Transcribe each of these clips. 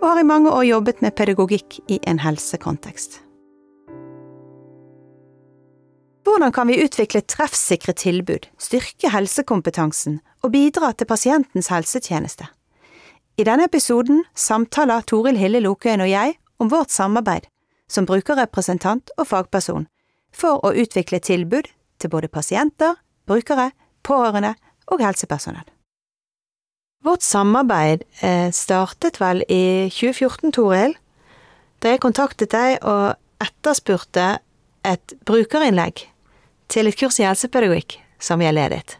og har i mange år jobbet med pedagogikk i en helsekontekst. Hvordan kan vi utvikle treffsikre tilbud, styrke helsekompetansen og bidra til pasientens helsetjeneste? I denne episoden samtaler Toril Hille Lokøyen og jeg om vårt samarbeid som brukerrepresentant og fagperson for å utvikle tilbud til både pasienter, brukere, pårørende og helsepersonell. Vårt samarbeid eh, startet vel i 2014, Toril, da jeg kontaktet deg og etterspurte et brukerinnlegg til et kurs i helsepedagogikk som jeg ledet.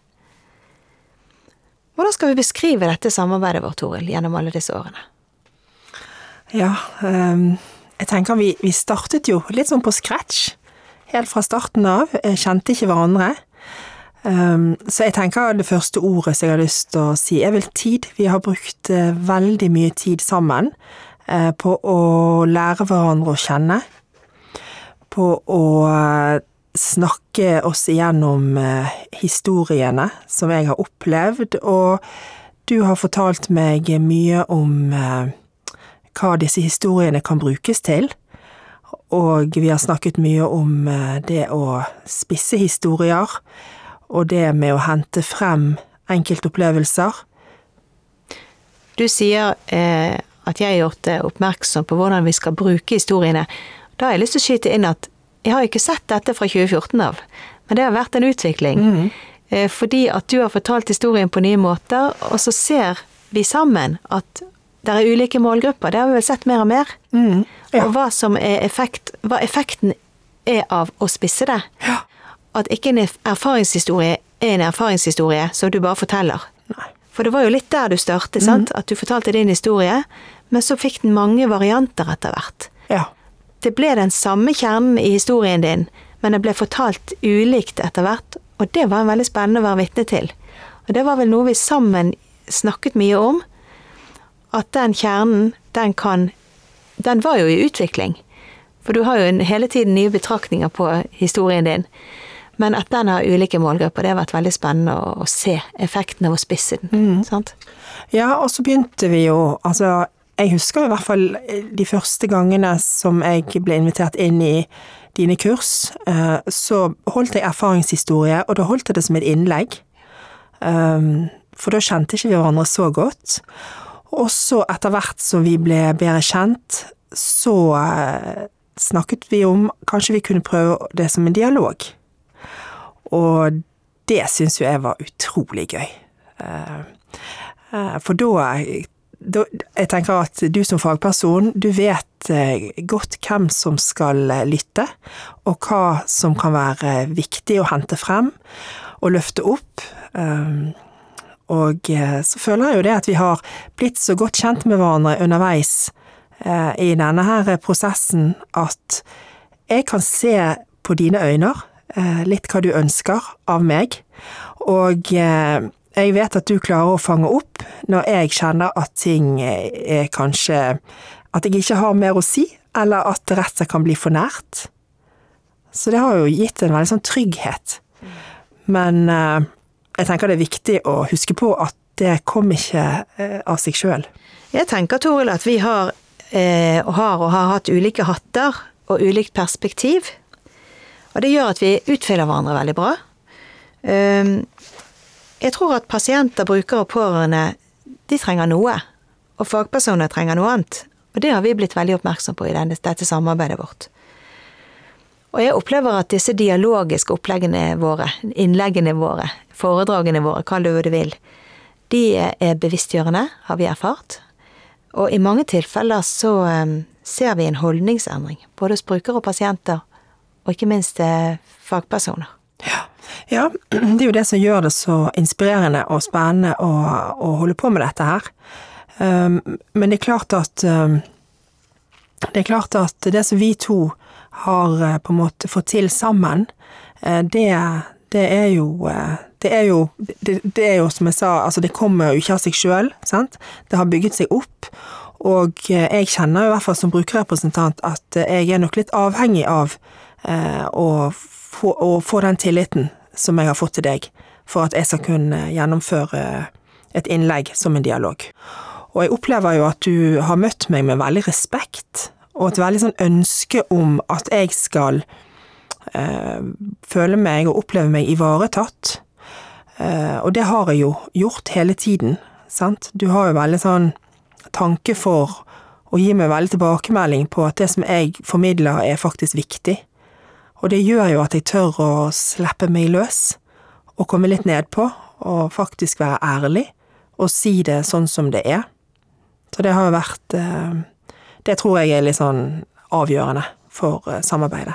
Hvordan skal vi beskrive dette samarbeidet vårt, Toril, gjennom alle disse årene? Ja, um, jeg tenker vi, vi, startet jo litt sånn på scratch. Helt fra starten av. Kjente ikke hverandre. Um, så jeg tenker det første ordet som jeg har lyst til å si, er vel tid. Vi har brukt uh, veldig mye tid sammen uh, på å lære hverandre å kjenne. På å uh, snakke oss igjennom historiene som jeg har opplevd, og du har fortalt meg mye om hva disse historiene kan brukes til. Og vi har snakket mye om det å spisse historier og det med å hente frem enkeltopplevelser. Du sier eh, at jeg har gjort oppmerksom på hvordan vi skal bruke historiene. Da har jeg lyst til å skyte inn at jeg har ikke sett dette fra 2014 av, men det har vært en utvikling. Mm. Eh, fordi at du har fortalt historien på nye måter, og så ser vi sammen at det er ulike målgrupper. Det har vi vel sett mer og mer. Mm. Ja. Og hva som er effekt, hva effekten er av å spisse det. Ja at ikke en erfaringshistorie er en erfaringshistorie som du bare forteller. Nei. For det var jo litt der du startet, mm. sant? At du fortalte din historie, men så fikk den mange varianter etter hvert. Ja. Det ble den samme kjernen i historien din, men det ble fortalt ulikt etter hvert, og det var en veldig spennende å være vitne til. Og det var vel noe vi sammen snakket mye om, at den kjernen, den kan Den var jo i utvikling. For du har jo hele tiden nye betraktninger på historien din. Men at den har ulike målgrupper, det har vært veldig spennende å, å se effekten av å spisse den. Mm. sant? Ja, og så begynte vi jo Altså, jeg husker i hvert fall de første gangene som jeg ble invitert inn i dine kurs, eh, så holdt jeg erfaringshistorie, og da holdt jeg det som et innlegg. Um, for da kjente ikke vi hverandre så godt. Og så etter hvert som vi ble bedre kjent, så eh, snakket vi om kanskje vi kunne prøve det som en dialog. Og det syns jo jeg var utrolig gøy. Eh, eh, for da, Jeg tenker at du som fagperson, du vet eh, godt hvem som skal lytte, og hva som kan være viktig å hente frem og løfte opp. Og så føler jeg jo det at vi har blitt så godt kjent med hverandre underveis i denne her prosessen at jeg kan se på dine øyne litt hva du ønsker av meg, og eh, jeg vet at du klarer å fange opp når jeg kjenner at ting er kanskje At jeg ikke har mer å si, eller at det kan bli for nært. Så det har jo gitt en veldig sånn trygghet. Men eh, jeg tenker det er viktig å huske på at det kom ikke av seg sjøl. Jeg tenker, Toril, at vi har, eh, har og har hatt ulike hatter og ulikt perspektiv og det gjør at vi utfyller hverandre veldig bra. Ehm, jeg tror at pasienter, brukere og pårørende, de trenger noe. Og fagpersoner trenger noe annet. Og det har vi blitt veldig oppmerksom på i dette samarbeidet vårt. Og jeg opplever at disse dialogiske oppleggene våre, innleggene våre, foredragene våre, kall det hva du vil, de er bevisstgjørende, har vi erfart. Og i mange tilfeller så ehm, ser vi en holdningsendring, både hos brukere og pasienter, og ikke minst eh, fagpersoner. Ja. ja. det er jo det som gjør det så inspirerende og spennende å, å holde på med dette her. Um, men det er klart at um, det er klart at det som vi to har eh, på en måte fått til sammen, eh, det, det er jo det er, jo, det, det er jo som jeg sa, altså det kommer jo ikke av seg sjøl. Det har bygget seg opp. Og jeg kjenner i hvert fall som brukerrepresentant at jeg er nok litt avhengig av eh, å, få, og få, den tilliten som jeg har fått til deg, for at jeg skal kunne gjennomføre et innlegg som en dialog. Og jeg opplever jo at du har møtt meg med veldig respekt, og et veldig sånn ønske om at jeg skal eh, føle meg og oppleve meg ivaretatt. Eh, og det har jeg jo gjort hele tiden, sant. Du har jo veldig sånn tanke for å gi meg veldig tilbakemelding på at det som jeg formidler er faktisk viktig. Og det gjør jo at jeg tør å slippe meg løs, og komme litt nedpå, og faktisk være ærlig, og si det sånn som det er. Så det har vært eh, Det tror jeg er litt sånn avgjørende for eh, samarbeidet.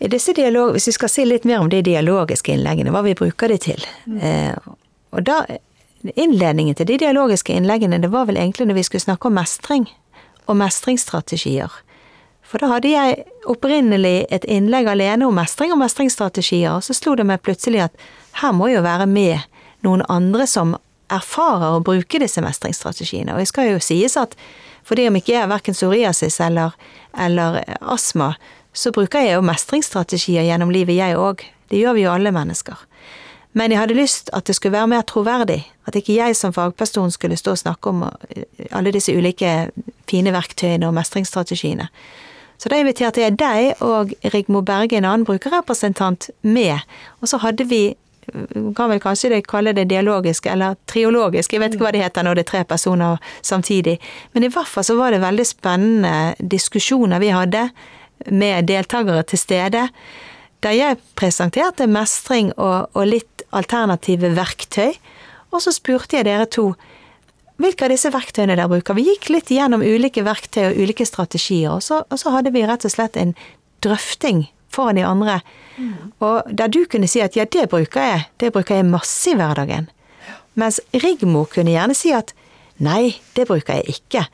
I disse dialog, Hvis vi skal si litt mer om de dialogiske innleggene, hva vi bruker de til mm. eh, og da, Innledningen til de dialogiske innleggene det var vel egentlig når vi skulle snakke om mestring og mestringsstrategier. For da hadde jeg opprinnelig et innlegg alene om mestring og mestringsstrategier, og så slo det meg plutselig at her må jo være med noen andre som erfarer å bruke disse mestringsstrategiene. Og det skal jo sies at fordi om ikke jeg har verken psoriasis eller, eller astma, så bruker jeg jo mestringsstrategier gjennom livet, jeg òg. Det gjør vi jo alle mennesker. Men jeg hadde lyst at det skulle være mer troverdig. At ikke jeg som fagperson skulle stå og snakke om eh, alle disse ulike fine verktøyene og mestringsstrategiene. Så da inviterte jeg deg og Rigmor Berge, en annen brukerrepresentant, med. Og så hadde vi kan vel kanskje det kalle det dialogisk, eller triologisk, jeg vet ikke hva det heter når det er tre personer samtidig. Men i hvert fall så var det veldig spennende diskusjoner vi hadde med deltakere til stede. Der jeg presenterte mestring og, og litt alternative verktøy. Og så spurte jeg dere to hvilke av disse verktøyene dere bruker. Vi gikk litt gjennom ulike verktøy og ulike strategier, og så, og så hadde vi rett og slett en drøfting foran de andre. Mm. Og der du kunne si at ja, det bruker jeg, det bruker jeg masse i hverdagen. Mens Rigmor kunne gjerne si at nei, det bruker jeg ikke.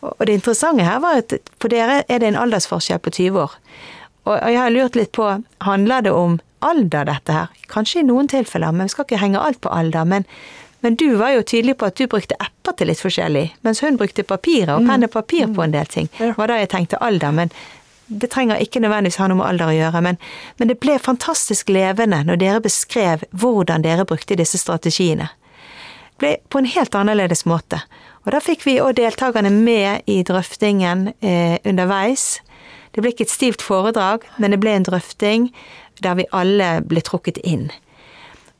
Og det interessante her var at for dere er det en aldersforskjell på 20 år. Og jeg har lurt litt på, handler det om alder dette her? Kanskje i noen tilfeller, men vi skal ikke henge alt på alder. Men, men du var jo tydelig på at du brukte apper til litt forskjellig, mens hun brukte papirer og penn og papir på en del ting. Det var da jeg tenkte alder, men det trenger ikke nødvendigvis ha noe med alder å gjøre, men, men, det ble fantastisk levende når dere beskrev hvordan dere brukte disse strategiene. Det ble på en helt annerledes måte. Og da fikk vi òg deltakerne med i drøftingen eh, underveis. Det ble ikke et stivt foredrag, men det ble en drøfting der vi alle ble trukket inn.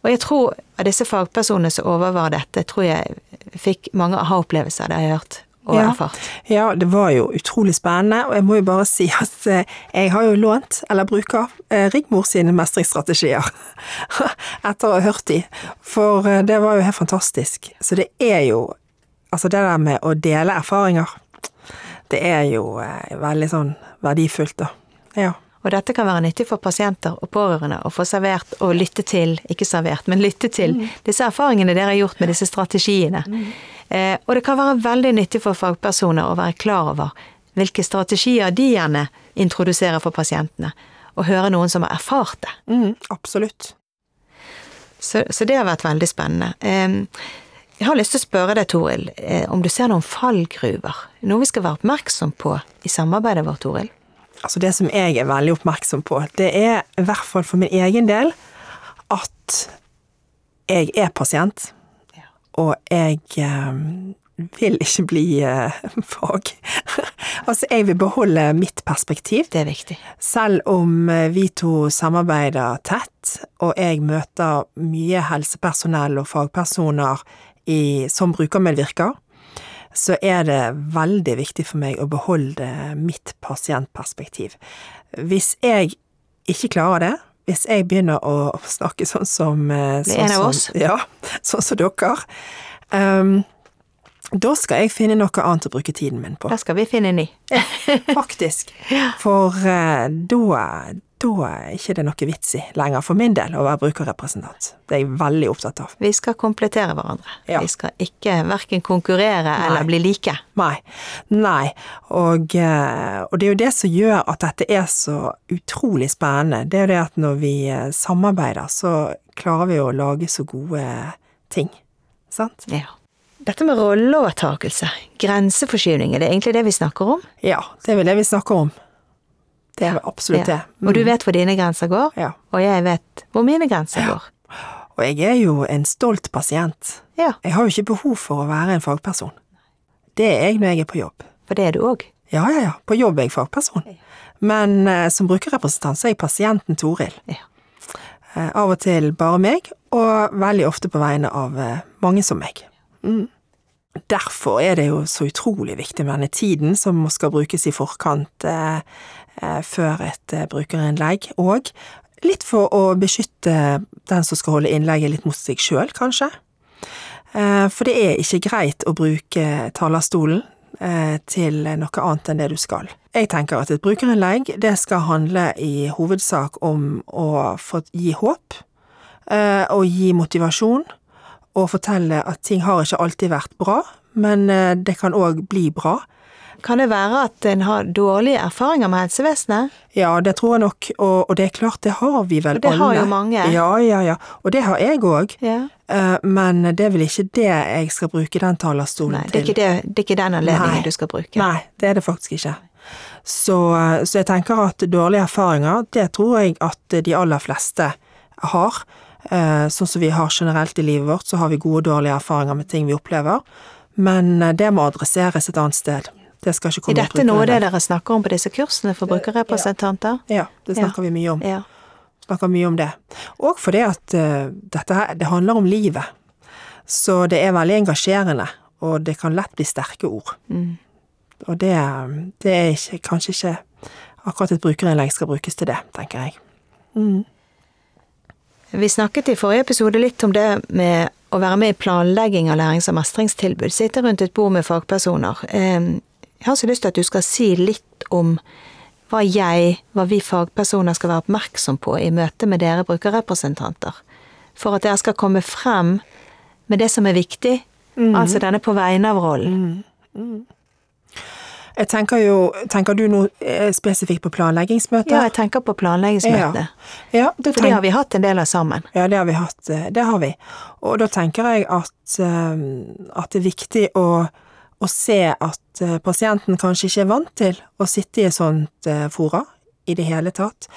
Og jeg tror av disse fagpersonene som overvar dette, tror jeg fikk mange aha-opplevelser, det har jeg hørt og ja. erfart. Ja, det var jo utrolig spennende, og jeg må jo bare si at eh, jeg har jo lånt, eller bruker, eh, Rigmor sine mestringsstrategier etter å ha hørt de, for eh, det var jo helt fantastisk. Så det er jo Altså det der med å dele erfaringer, det er jo veldig sånn verdifullt, da. Ja. Og dette kan være nyttig for pasienter og pårørende å få servert og lytte til, ikke servert, men lytte til mm. disse erfaringene dere har gjort med disse strategiene. Mm. Eh, og det kan være veldig nyttig for fagpersoner å være klar over hvilke strategier de gjerne introduserer for pasientene, og høre noen som har erfart det. Mm, absolutt. Så, så, det har vært veldig spennende. Jeg har lyst til å spørre deg, Toril, eh, om du ser noen fallgruver? Noe vi skal være oppmerksom på i samarbeidet vårt, Toril? Altså Det som jeg er veldig oppmerksom på, det er i hvert fall for min egen del at jeg er pasient og jeg eh, vil ikke bli eh, fag. altså, jeg vil beholde mitt perspektiv. Det er viktig. Selv om eh, vi to samarbeider tett, og jeg møter mye helsepersonell og fagpersoner i, som brukermedvirker, så er det veldig viktig for meg å beholde mitt pasientperspektiv. Hvis jeg ikke klarer det, hvis jeg begynner å snakke sånn som eh, sånn En av oss? Ja, sånn som dere. Um, da skal jeg finne noe annet å bruke tiden min på. Da skal vi finne en ny. Faktisk. For uh, da da er ikke det noe vits i lenger for min del å være brukerrepresentant. Det er jeg veldig opptatt av. Vi skal komplettere hverandre. Ja. Vi skal ikke verken konkurrere eller bli like. Nei. Nei. Og, eh, og det er jo det som gjør at dette er så utrolig spennende. Det er jo det at når vi eh, samarbeider, så klarer vi å lage så gode ting. Sant? Ja. Dette med rolleovertakelse, grenseforskyvning, er det egentlig det vi snakker om? Ja, det er vel det vi snakker om. Det er absolutt det. Og du vet hvor dine grenser går, Ja. og jeg vet hvor mine grenser går. Og jeg er jo en stolt pasient. Ja, Jeg har jo ikke behov for å være en fagperson. Det er jeg når jeg er på jobb. for det er du òg. Ja, ja, ja, på jobb er jeg fagperson. Men uh, som brukerrepresentant så er jeg pasienten Toril. Ja. Uh, av og til bare meg, og veldig ofte på vegne av uh, mange som meg. Mm. Derfor er det jo så utrolig viktig med denne tiden som skal brukes i forkant før et eh, brukerinnlegg, og litt for å beskytte den som skal holde innlegget litt mot seg sjøl, kanskje. Eh, for det er ikke greit å bruke talerstolen eh, til noe annet enn det du skal. Jeg tenker at et brukerinnlegg det skal handle i hovedsak om å få gi håp, eh, og gi motivasjon, og fortelle at ting har ikke alltid vært bra, men eh, det kan òg bli bra. Kan det være at en har dårlige erfaringer med helsevesenet? Ja, det tror jeg nok, og, og det er klart, det har vi vel Og det alle. har jo mange. Ja, ja, ja, og det har jeg òg. Ja. Eh, Men det er vel ikke det jeg skal bruke den talerstolen Nei, det til. det, det er ikke den anledningen Nei. du skal bruke. Nei, det er det faktisk ikke. Så, så jeg tenker at dårlige erfaringer, det tror jeg at de aller fleste har. Eh, Sånn som vi har generelt i livet vårt, så har vi gode og dårlige erfaringer med ting vi opplever. Men eh, det må adresseres et annet sted. Det skal ikke komme Er dette noe det dere snakker om på disse kursene for brukerrepresentanter? Ja, det snakker vi mye om. Ja. Snakker mye om det. Og fordi at uh, dette her, det handler om livet. Så det er veldig engasjerende, og det kan lett bli sterke ord. Mm. Og det, det er ikke, kanskje ikke akkurat et brukerinnlegg skal brukes til det, tenker jeg. Mm. Vi snakket i forrige episode litt om det med å være med i planlegging av lærings- og mestringstilbud, sitte rundt et bord med fagpersoner. Jeg har så lyst til at du skal si litt om hva jeg, hva vi fagpersoner skal være oppmerksom på i møte med dere brukerrepresentanter, for at dere skal komme frem med det som er viktig, altså denne på vegne av rollen. Jeg tenker jo Tenker du noe eh, spesifikt på planleggingsmøtet? Ja, jeg tenker på planleggingsmøtet, Ja, da for det har vi hatt en del av sammen. Ja, det har vi hatt. eh, Det har vi. Og da tenker jeg at, eh, at det er viktig å, å se at eh, pasienten kanskje ikke er vant til å sitte i et sånt eh, fora i det hele tatt,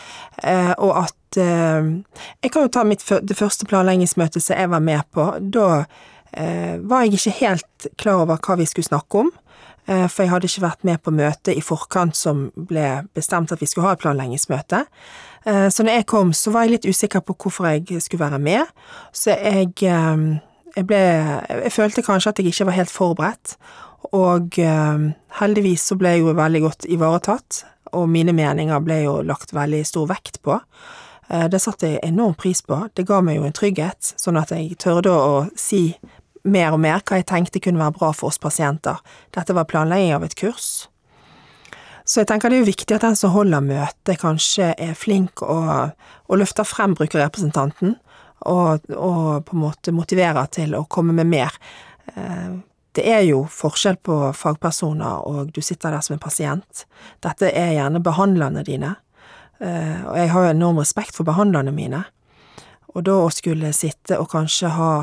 Eh, og at Jeg kan jo ta mitt, det første planleggingsmøtet som jeg var med på. Da var jeg ikke helt klar over hva vi skulle snakke om. For jeg hadde ikke vært med på møtet i forkant som ble bestemt at vi skulle ha et planleggingsmøte. Så når jeg kom, så var jeg litt usikker på hvorfor jeg skulle være med. Så jeg, jeg ble Jeg følte kanskje at jeg ikke var helt forberedt. Og eh, heldigvis så ble jeg jo veldig godt ivaretatt, og mine meninger ble jo lagt veldig stor vekt på. Eh, Det satte jeg enorm pris på. Det ga meg jo en trygghet, sånn at jeg tørde å si mer og mer hva jeg tenkte kunne være bra for oss pasienter. Dette var planlegging av et kurs. Så jeg tenker det er jo viktig at den som holder møtet, kanskje er flink og, løfter frem brukerrepresentanten, og, og på en måte motiverer til å komme med mer. Eh, Det er jo forskjell på fagpersoner, og du sitter der som en pasient. Dette er gjerne behandlerne dine, eh, og jeg har jo enorm respekt for behandlerne mine. Og da å skulle sitte og kanskje ha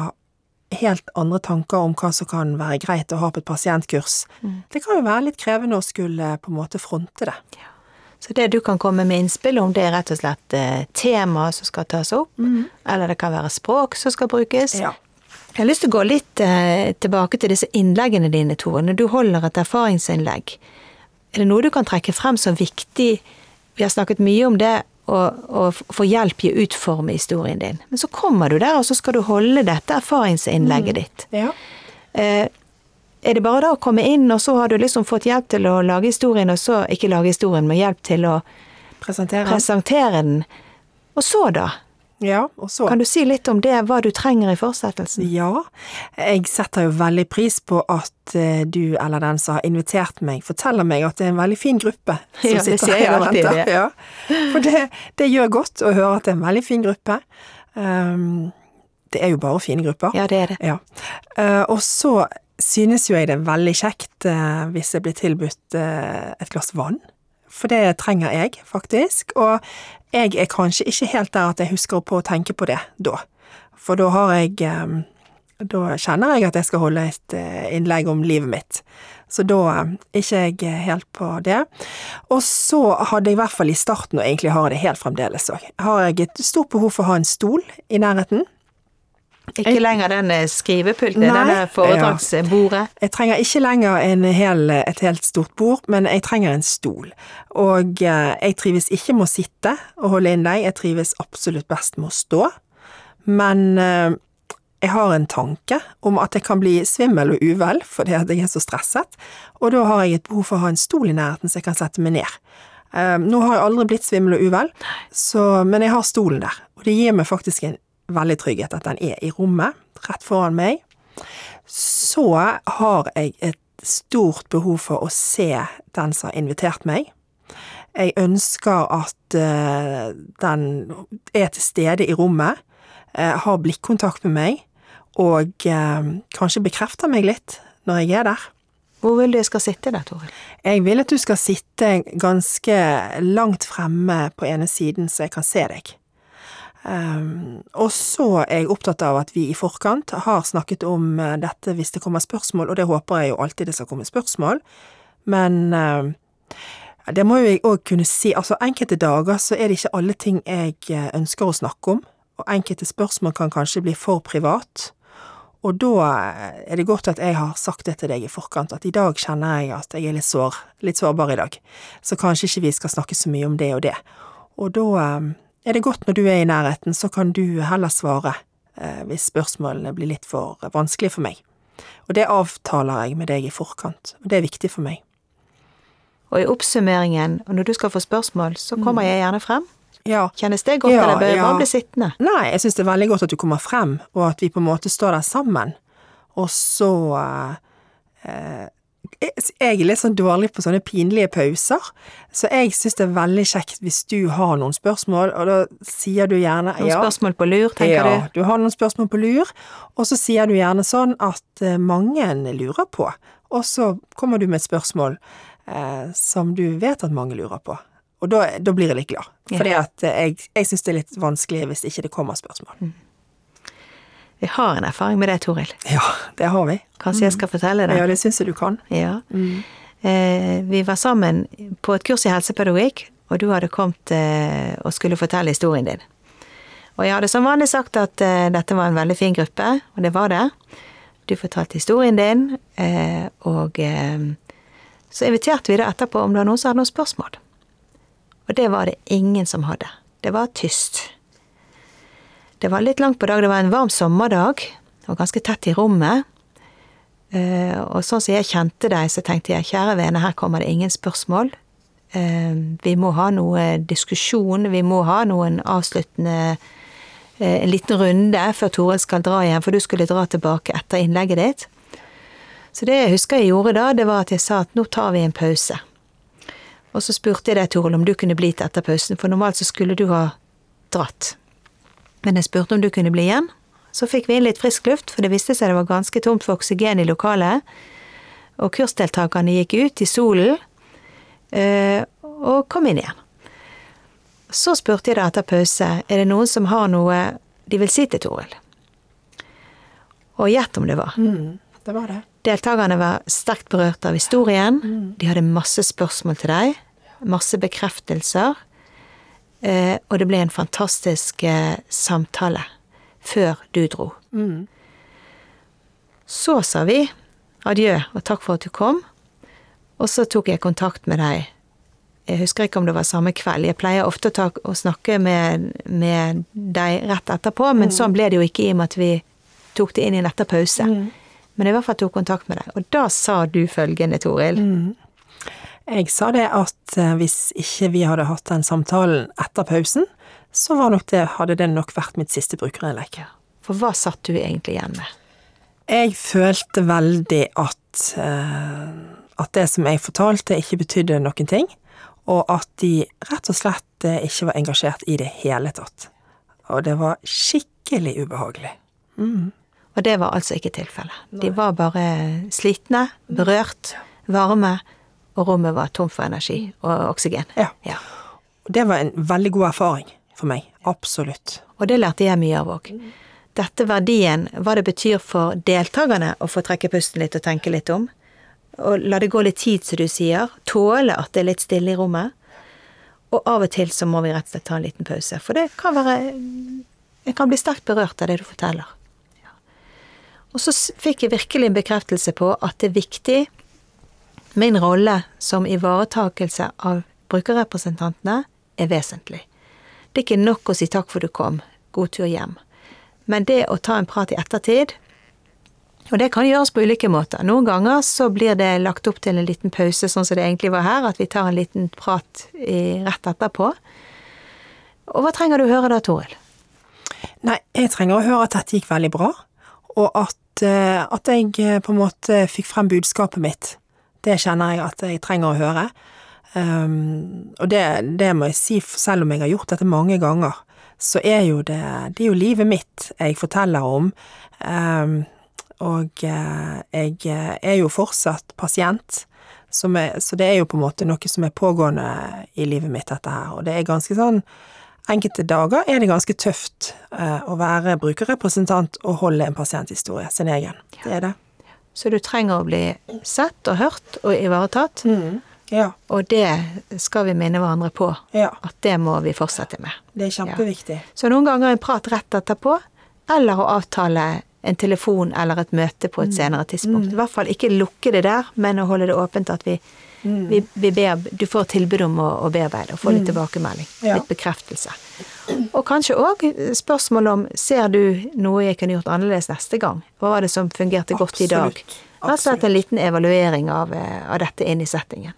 helt andre tanker om hva som kan være greit å ha på et pasientkurs, det kan jo være litt krevende å skulle på en måte fronte det. Så det du kan komme med innspill om, det er rett og slett eh, tema som skal tas opp, eller det kan være språk som skal brukes. Ja. Jeg har lyst til å gå litt eh, tilbake til disse innleggene dine, Tore. Når du holder et erfaringsinnlegg, er det noe du kan trekke frem som viktig? Vi har snakket mye om det å, få hjelp i å utforme historien din. Men så kommer du der, og så skal du holde dette erfaringsinnlegget ditt. Ja. Eh, er det bare da å komme inn, og så har du liksom fått hjelp til å lage historien, og så ikke lage historien, men hjelp til å Presentere. presentere den? Og så, da? Ja, og så Kan du si litt om det, hva du trenger i fortsettelsen? Ja, jeg setter jo veldig pris på at eh, du eller den som har invitert meg, forteller meg at det er en veldig fin gruppe som Ja, sitter her og venter. det. Ja. For det, det gjør godt å høre at det er en veldig fin gruppe. Um, det er jo bare fine grupper. Ja, det er det. Ja. Uh, og så synes jo jeg det er veldig kjekt uh, hvis jeg blir tilbudt uh, et glass vann. For det trenger jeg, faktisk. Og jeg er kanskje ikke helt der at jeg husker på å tenke på det da. For da har jeg eh, Da kjenner jeg at jeg skal holde et eh, innlegg om livet mitt. Så da eh, er ikke jeg helt på det. Og så hadde jeg i hvert fall i starten, og egentlig har jeg det helt fremdeles òg, har jeg et stort behov for å ha en stol i nærheten. Ikke lenger den eh, skrivepulten, denne foredragsbordet. Jeg trenger ikke lenger en hel, et helt stort bord, men jeg trenger en stol. Og eh, jeg trives ikke med å sitte og holde innlegg, jeg trives absolutt best med å stå. Men eh, jeg har en tanke om at jeg kan bli svimmel og uvel fordi jeg er så stresset, og da har jeg et behov for å ha en stol i nærheten så jeg kan sette meg ned. Nå har jeg aldri blitt svimmel og uvel, så, men jeg har stolen der, og det gir meg faktisk en veldig trygghet at den er i rommet, rett foran meg. Så har jeg et stort behov for å se den som har invitert meg. Jeg ønsker at eh, den er til stede i rommet, eh, har blikkontakt med meg, og eh, kanskje bekrefter meg litt når jeg er der. Hvor vil du jeg skal sitte da, Toril? Jeg vil at du skal sitte ganske langt fremme på ene siden, så jeg kan se deg. Um, og så er jeg opptatt av at vi i forkant har snakket om eh, dette hvis det kommer spørsmål, og det håper jeg jo alltid det skal komme spørsmål, men um, det må jo jeg òg kunne si, altså enkelte dager så er det ikke alle ting jeg eh, ønsker å snakke om, og enkelte spørsmål kan kanskje bli for privat, og da er det godt at jeg har sagt det til deg i forkant, at i dag kjenner jeg at jeg er litt sår, litt sårbar i dag, så kanskje ikke vi skal snakke så mye om det og det. Og da eh, er det godt når du er i nærheten, så kan du heller svare eh, hvis spørsmålene blir litt for vanskelig for meg. Og det avtaler jeg med deg i forkant, og det er viktig for meg. Og i oppsummeringen, og når du skal få spørsmål, så kommer jeg gjerne frem. Ja, Kjennes det godt, Ja, eller bør jeg ja. bare bli sittende? Nei, jeg synes det er veldig godt at du kommer frem, og at vi på en måte står der sammen. Og så eh, Jeg er litt sånn dårlig på sånne pinlige pauser, så jeg synes det er veldig kjekt hvis du har noen spørsmål, og da sier du gjerne Noen spørsmål på lur, tenker ja, du? du har noen spørsmål på lur, og så sier du gjerne sånn at eh, mange lurer på, og så kommer du med et spørsmål eh, som du vet at mange lurer på. Og da, da blir jeg litt glad, Ja. fordi at eh, jeg, jeg syns det er litt vanskelig hvis ikke det kommer spørsmål. Vi har en erfaring med det, Toril. Ja, det har vi. Kanskje jeg skal fortelle det? Ja, det syns jeg du kan. Ja. Eh, vi var sammen på et kurs i helsepedagogikk, og du hadde kommet eh, og skulle fortelle historien din. Og jeg hadde som vanlig sagt at eh, dette var en veldig fin gruppe, og det var det. Du fortalte historien din, eh, og eh, så inviterte vi deg etterpå om det var noen som hadde noen spørsmål. Og det var det ingen som hadde. Det var tyst. Det var litt langt på dag, det var en varm sommerdag, og ganske tett i rommet. Eh, og sånn som jeg kjente deg, så tenkte jeg kjære vene, her kommer det ingen spørsmål. Eh, vi må ha noe diskusjon, vi må ha noen avsluttende eh, En liten runde før Toril skal dra igjen, for du skulle dra tilbake etter innlegget ditt. Så det jeg husker jeg gjorde da, det var at jeg sa at nå tar vi en pause. Og så spurte jeg deg, Toril, om du kunne bli til etter pausen, for normalt så skulle du ha dratt. Men jeg spurte om du kunne bli igjen. Så fikk vi inn litt frisk luft, for det viste seg det var ganske tomt for oksygen i lokalet. Og kursdeltakerne gikk ut i solen øh, og kom inn igjen. Så spurte jeg da etter pause er det noen som har noe de vil si til Toril. Og gjett om det var. Mm, det var det. Deltakerne var sterkt berørt av historien. De hadde masse spørsmål til deg. Masse bekreftelser. Eh, og det ble en fantastisk eh, samtale før du dro. Mm. Så sa vi adjø og takk for at du kom. Og så tok jeg kontakt med deg. Jeg husker ikke om det var samme kveld. Jeg pleier ofte å, snakke med, med deg rett etterpå, men sånn ble det jo ikke i og med at vi tok det inn i en etter pause. Men jeg i hvert fall tok kontakt med deg. Og da sa du følgende, Toril. Jeg sa det at eh, hvis ikke vi hadde hatt den samtalen etter pausen, så var nok det, hadde det nok vært mitt siste brukerinnlegg. For hva satt du egentlig igjen med? Jeg følte veldig at, eh, at det som jeg fortalte, ikke betydde noen ting, og at de rett og slett eh, ikke var engasjert i det hele tatt. Og det var skikkelig ubehagelig. Og det var altså ikke tilfellet. De var bare slitne, berørt, varme, og rommet var tomt for energi og oksygen. Ja. Ja. Det var en veldig god erfaring for meg. Absolutt. Og det lærte jeg mye av òg. Dette verdien, hva det betyr for deltakerne å få trekke pusten litt og tenke litt om. Og la det gå litt tid, som du sier. Tåle at det er litt stille i rommet. Og av og til så må vi rett og slett ta en liten pause. For det kan være Jeg kan bli sterkt berørt av det du forteller. Og så fikk jeg virkelig en bekreftelse på at det er viktig Min rolle som ivaretakelse av brukerrepresentantene er vesentlig. Det er ikke nok å si takk for du kom, god tur hjem. Men det å ta en prat i ettertid, og det kan gjøres på ulike måter. Noen ganger så blir det lagt opp til en liten pause, sånn som det egentlig var her, at vi tar en liten prat i, rett etterpå. Og hva trenger du å høre da, Toril? Nei, jeg trenger å høre at dette gikk veldig bra, og at, eh, at jeg eh, på en måte fikk frem budskapet mitt. Det kjenner jeg at jeg trenger å høre. Um, og det, det må jeg si, selv om jeg har gjort dette mange ganger, så er jo det, det er jo livet mitt jeg forteller om. Um, og eh, jeg eh, er jo fortsatt pasient, er, så det er jo på en måte noe som er pågående i livet mitt, dette her. Og det er ganske sånn Enkelte dager er det ganske tøft uh, å være brukerrepresentant og holde en pasienthistorie, sin egen. Det er det. Så du trenger å bli sett og hørt og ivaretatt, Ja. og det skal vi minne hverandre på. ja. At det må vi fortsette med. Det er kjempeviktig. Så noen ganger en prat rett etterpå, eller å avtale en telefon eller et møte på et senere tidspunkt. I hvert fall ikke lukke det der, men å holde det åpent at vi, vi, vi ber, du får tilbud om å, å bearbeide og få litt tilbakemelding. Ja. Litt bekreftelse. Og kanskje òg spørsmål om ser du noe jeg kunne gjort annerledes neste gang? Hva var det som fungerte godt i dag? Absolutt. at en liten evaluering av, eh, av dette inn i settingen.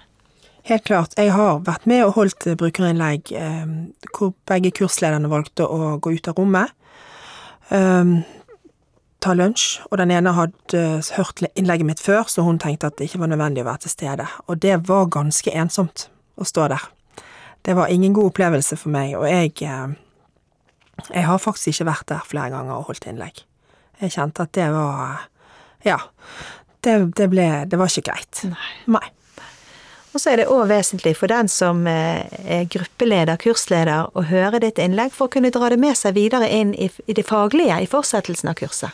Helt klart. Jeg har vært med og holdt eh, brukerinnlegg eh, hvor begge kurslederne valgte å gå ut av rommet. Um, ta lunsj, og den ene hadde hørt innlegget mitt før, så hun tenkte at det ikke var nødvendig å være til stede. Og det var ganske ensomt å stå der. Det var ingen god opplevelse for meg, og jeg eh, Jeg har faktisk ikke vært der flere ganger og holdt innlegg. Jeg kjente at det var Ja. Det, det ble Det var ikke greit. Nei. Og så er det òg vesentlig for den som eh, er gruppeleder, kursleder, å høre ditt innlegg for å kunne dra det med seg videre inn i, i det faglige i fortsettelsen av kurset.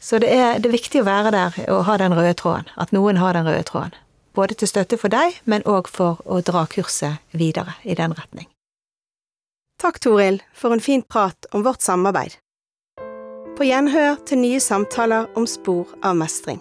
Så det er, det er viktig å være der og ha den røde tråden. At noen har den røde tråden. Både til støtte for deg, men òg for å dra kurset videre i den retning. Takk, Toril, for en fin prat om vårt samarbeid. På gjenhør til nye samtaler om spor av mestring.